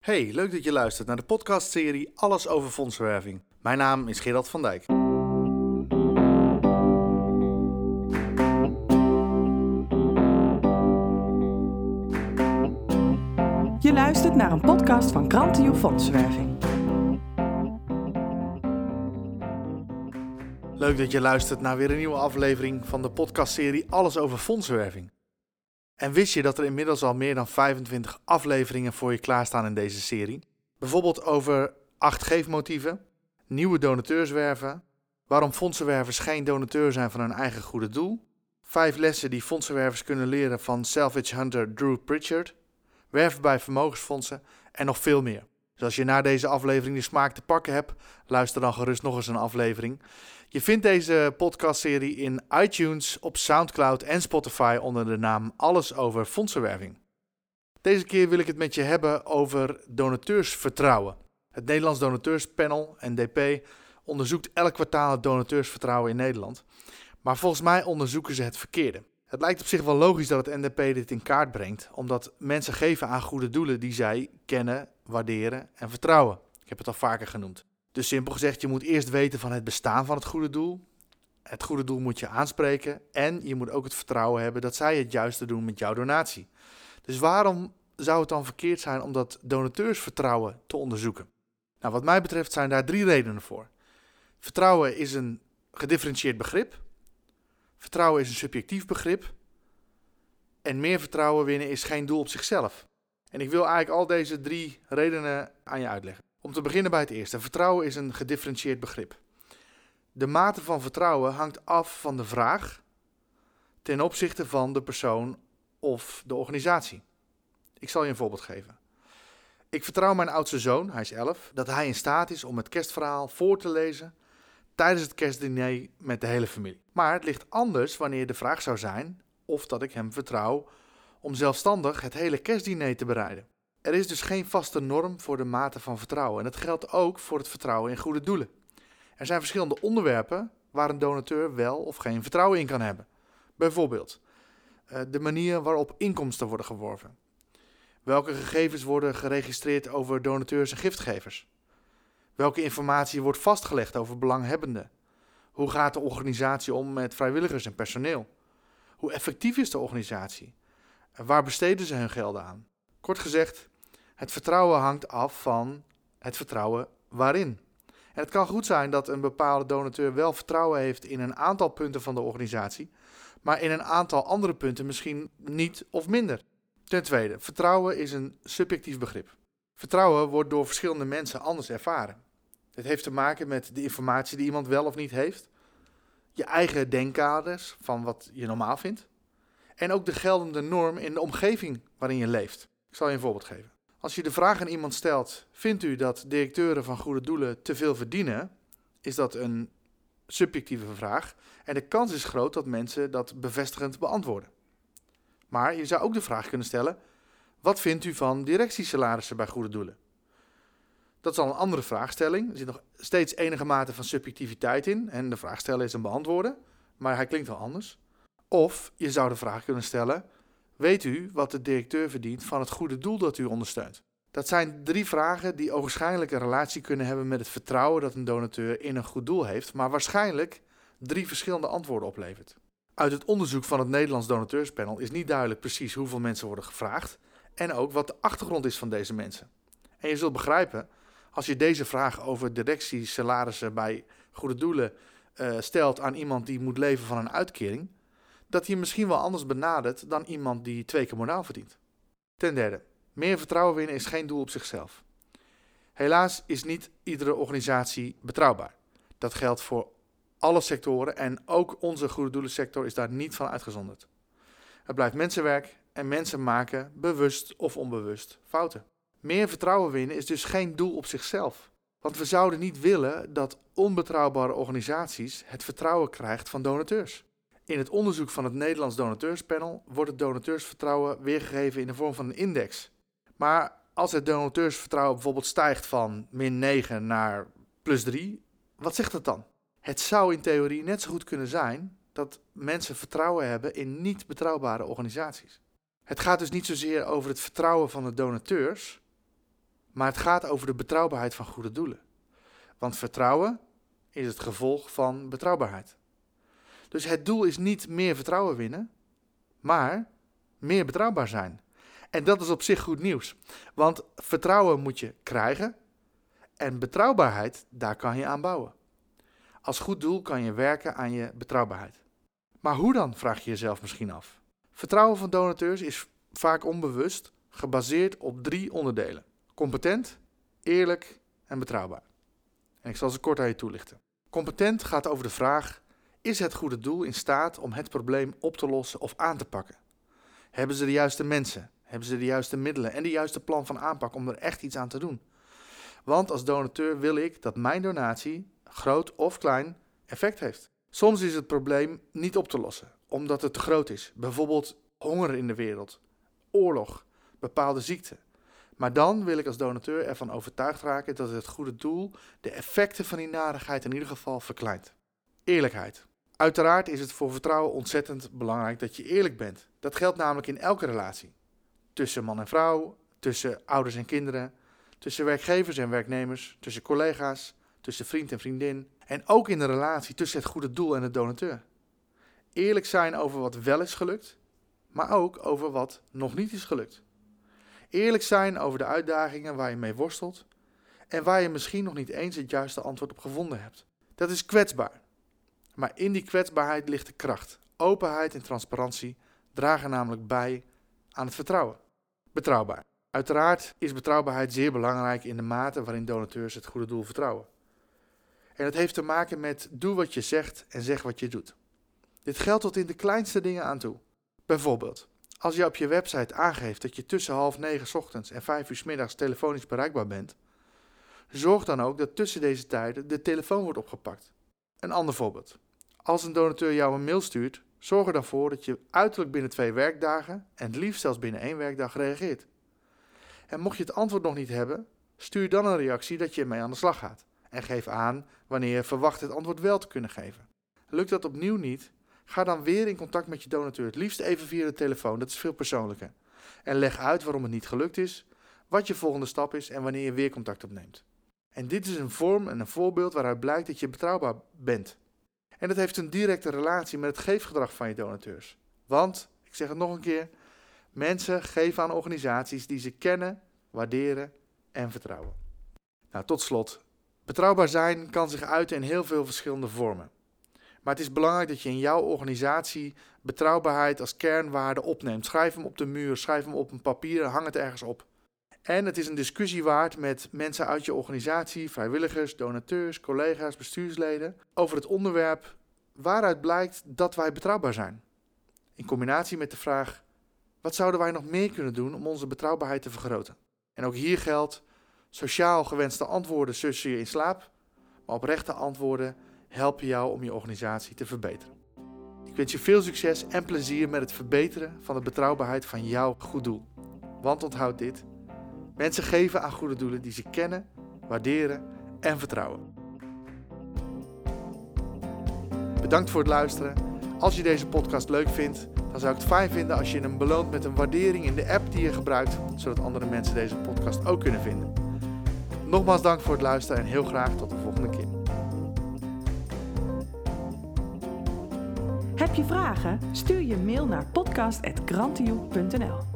Hey, leuk dat je luistert naar de podcastserie Alles over fondsenwerving. Mijn naam is Gerald van Dijk. Je luistert naar een podcast van Krantio Fondsenwerving. Leuk dat je luistert naar weer een nieuwe aflevering van de podcastserie Alles over fondsenwerving. En wist je dat er inmiddels al meer dan 25 afleveringen voor je klaarstaan in deze serie? Bijvoorbeeld over acht geefmotieven, nieuwe donateurs werven, waarom fondsenwervers geen donateur zijn van hun eigen goede doel, vijf lessen die fondsenwervers kunnen leren van salvage hunter Drew Pritchard, werven bij vermogensfondsen en nog veel meer. Dus als je na deze aflevering de smaak te pakken hebt, luister dan gerust nog eens een aflevering. Je vindt deze podcastserie in iTunes, op SoundCloud en Spotify onder de naam Alles over fondsenwerving. Deze keer wil ik het met je hebben over donateursvertrouwen. Het Nederlands Donateurspanel, NDP, onderzoekt elk kwartaal het donateursvertrouwen in Nederland. Maar volgens mij onderzoeken ze het verkeerde. Het lijkt op zich wel logisch dat het NDP dit in kaart brengt, omdat mensen geven aan goede doelen die zij kennen, waarderen en vertrouwen. Ik heb het al vaker genoemd. Dus simpel gezegd, je moet eerst weten van het bestaan van het goede doel. Het goede doel moet je aanspreken en je moet ook het vertrouwen hebben dat zij het juiste doen met jouw donatie. Dus waarom zou het dan verkeerd zijn om dat donateursvertrouwen te onderzoeken? Nou, wat mij betreft zijn daar drie redenen voor. Vertrouwen is een gedifferentieerd begrip. Vertrouwen is een subjectief begrip. En meer vertrouwen winnen is geen doel op zichzelf. En ik wil eigenlijk al deze drie redenen aan je uitleggen. Om te beginnen bij het eerste. Vertrouwen is een gedifferentieerd begrip. De mate van vertrouwen hangt af van de vraag ten opzichte van de persoon of de organisatie. Ik zal je een voorbeeld geven. Ik vertrouw mijn oudste zoon, hij is 11, dat hij in staat is om het kerstverhaal voor te lezen tijdens het kerstdiner met de hele familie. Maar het ligt anders wanneer de vraag zou zijn of dat ik hem vertrouw om zelfstandig het hele kerstdiner te bereiden. Er is dus geen vaste norm voor de mate van vertrouwen en dat geldt ook voor het vertrouwen in goede doelen. Er zijn verschillende onderwerpen waar een donateur wel of geen vertrouwen in kan hebben. Bijvoorbeeld eh, de manier waarop inkomsten worden geworven. Welke gegevens worden geregistreerd over donateurs en giftgevers? Welke informatie wordt vastgelegd over belanghebbenden? Hoe gaat de organisatie om met vrijwilligers en personeel? Hoe effectief is de organisatie? Waar besteden ze hun gelden aan? Kort gezegd, het vertrouwen hangt af van het vertrouwen waarin. En het kan goed zijn dat een bepaalde donateur wel vertrouwen heeft in een aantal punten van de organisatie, maar in een aantal andere punten misschien niet of minder. Ten tweede, vertrouwen is een subjectief begrip. Vertrouwen wordt door verschillende mensen anders ervaren. Het heeft te maken met de informatie die iemand wel of niet heeft, je eigen denkkaders van wat je normaal vindt, en ook de geldende norm in de omgeving waarin je leeft. Ik zal je een voorbeeld geven. Als je de vraag aan iemand stelt: Vindt u dat directeuren van goede doelen te veel verdienen? Is dat een subjectieve vraag. En de kans is groot dat mensen dat bevestigend beantwoorden. Maar je zou ook de vraag kunnen stellen: Wat vindt u van directiesalarissen bij goede doelen? Dat is al een andere vraagstelling. Er zit nog steeds enige mate van subjectiviteit in. En de vraag stellen is een beantwoorden. Maar hij klinkt wel anders. Of je zou de vraag kunnen stellen: Weet u wat de directeur verdient van het goede doel dat u ondersteunt? Dat zijn drie vragen die ogenschijnlijk een relatie kunnen hebben met het vertrouwen dat een donateur in een goed doel heeft, maar waarschijnlijk drie verschillende antwoorden oplevert. Uit het onderzoek van het Nederlands Donateurspanel is niet duidelijk precies hoeveel mensen worden gevraagd en ook wat de achtergrond is van deze mensen. En je zult begrijpen, als je deze vraag over directiesalarissen bij goede doelen uh, stelt aan iemand die moet leven van een uitkering, dat hij misschien wel anders benadert dan iemand die twee keer modaal verdient. Ten derde, meer vertrouwen winnen is geen doel op zichzelf. Helaas is niet iedere organisatie betrouwbaar. Dat geldt voor alle sectoren en ook onze goede doelensector is daar niet van uitgezonderd. Het blijft mensenwerk en mensen maken bewust of onbewust fouten. Meer vertrouwen winnen is dus geen doel op zichzelf. Want we zouden niet willen dat onbetrouwbare organisaties het vertrouwen krijgen van donateurs. In het onderzoek van het Nederlands Donateurspanel wordt het donateursvertrouwen weergegeven in de vorm van een index. Maar als het donateursvertrouwen bijvoorbeeld stijgt van min 9 naar plus 3, wat zegt dat dan? Het zou in theorie net zo goed kunnen zijn dat mensen vertrouwen hebben in niet betrouwbare organisaties. Het gaat dus niet zozeer over het vertrouwen van de donateurs, maar het gaat over de betrouwbaarheid van goede doelen. Want vertrouwen is het gevolg van betrouwbaarheid. Dus het doel is niet meer vertrouwen winnen, maar meer betrouwbaar zijn. En dat is op zich goed nieuws. Want vertrouwen moet je krijgen en betrouwbaarheid, daar kan je aan bouwen. Als goed doel kan je werken aan je betrouwbaarheid. Maar hoe dan, vraag je jezelf misschien af. Vertrouwen van donateurs is vaak onbewust gebaseerd op drie onderdelen: competent, eerlijk en betrouwbaar. En ik zal ze kort aan je toelichten. Competent gaat over de vraag: is het goede doel in staat om het probleem op te lossen of aan te pakken? Hebben ze de juiste mensen? Hebben ze de juiste middelen en de juiste plan van aanpak om er echt iets aan te doen? Want als donateur wil ik dat mijn donatie, groot of klein, effect heeft. Soms is het probleem niet op te lossen, omdat het te groot is. Bijvoorbeeld honger in de wereld, oorlog, bepaalde ziekte. Maar dan wil ik als donateur ervan overtuigd raken dat het goede doel de effecten van die narigheid in ieder geval verkleint. Eerlijkheid. Uiteraard is het voor vertrouwen ontzettend belangrijk dat je eerlijk bent. Dat geldt namelijk in elke relatie. Tussen man en vrouw, tussen ouders en kinderen, tussen werkgevers en werknemers, tussen collega's, tussen vriend en vriendin en ook in de relatie tussen het goede doel en de donateur. Eerlijk zijn over wat wel is gelukt, maar ook over wat nog niet is gelukt. Eerlijk zijn over de uitdagingen waar je mee worstelt en waar je misschien nog niet eens het juiste antwoord op gevonden hebt. Dat is kwetsbaar. Maar in die kwetsbaarheid ligt de kracht. Openheid en transparantie dragen namelijk bij aan het vertrouwen. Betrouwbaar. Uiteraard is betrouwbaarheid zeer belangrijk in de mate waarin donateurs het goede doel vertrouwen. En dat heeft te maken met doe wat je zegt en zeg wat je doet. Dit geldt tot in de kleinste dingen aan toe. Bijvoorbeeld, als je op je website aangeeft dat je tussen half negen ochtends en vijf uur s middags telefonisch bereikbaar bent, zorg dan ook dat tussen deze tijden de telefoon wordt opgepakt. Een ander voorbeeld. Als een donateur jou een mail stuurt, zorg er dan voor dat je uiterlijk binnen twee werkdagen en het liefst zelfs binnen één werkdag reageert. En mocht je het antwoord nog niet hebben, stuur dan een reactie dat je ermee aan de slag gaat. En geef aan wanneer je verwacht het antwoord wel te kunnen geven. Lukt dat opnieuw niet, ga dan weer in contact met je donateur. Het liefst even via de telefoon, dat is veel persoonlijker. En leg uit waarom het niet gelukt is, wat je volgende stap is en wanneer je weer contact opneemt. En dit is een vorm en een voorbeeld waaruit blijkt dat je betrouwbaar bent. En dat heeft een directe relatie met het geefgedrag van je donateurs. Want, ik zeg het nog een keer, mensen geven aan organisaties die ze kennen, waarderen en vertrouwen. Nou, tot slot. Betrouwbaar zijn kan zich uiten in heel veel verschillende vormen. Maar het is belangrijk dat je in jouw organisatie betrouwbaarheid als kernwaarde opneemt. Schrijf hem op de muur, schrijf hem op een papier hang het ergens op. En het is een discussie waard met mensen uit je organisatie, vrijwilligers, donateurs, collega's, bestuursleden, over het onderwerp waaruit blijkt dat wij betrouwbaar zijn. In combinatie met de vraag: wat zouden wij nog meer kunnen doen om onze betrouwbaarheid te vergroten? En ook hier geldt: sociaal gewenste antwoorden sussen je in slaap, maar oprechte antwoorden helpen jou om je organisatie te verbeteren. Ik wens je veel succes en plezier met het verbeteren van de betrouwbaarheid van jouw goed doel. Want onthoud dit: mensen geven aan goede doelen die ze kennen, waarderen en vertrouwen. Bedankt voor het luisteren. Als je deze podcast leuk vindt, dan zou ik het fijn vinden als je hem beloont met een waardering in de app die je gebruikt, zodat andere mensen deze podcast ook kunnen vinden. Nogmaals dank voor het luisteren en heel graag tot de volgende keer. Heb je vragen? Stuur je mail naar podcast.grantioe.nl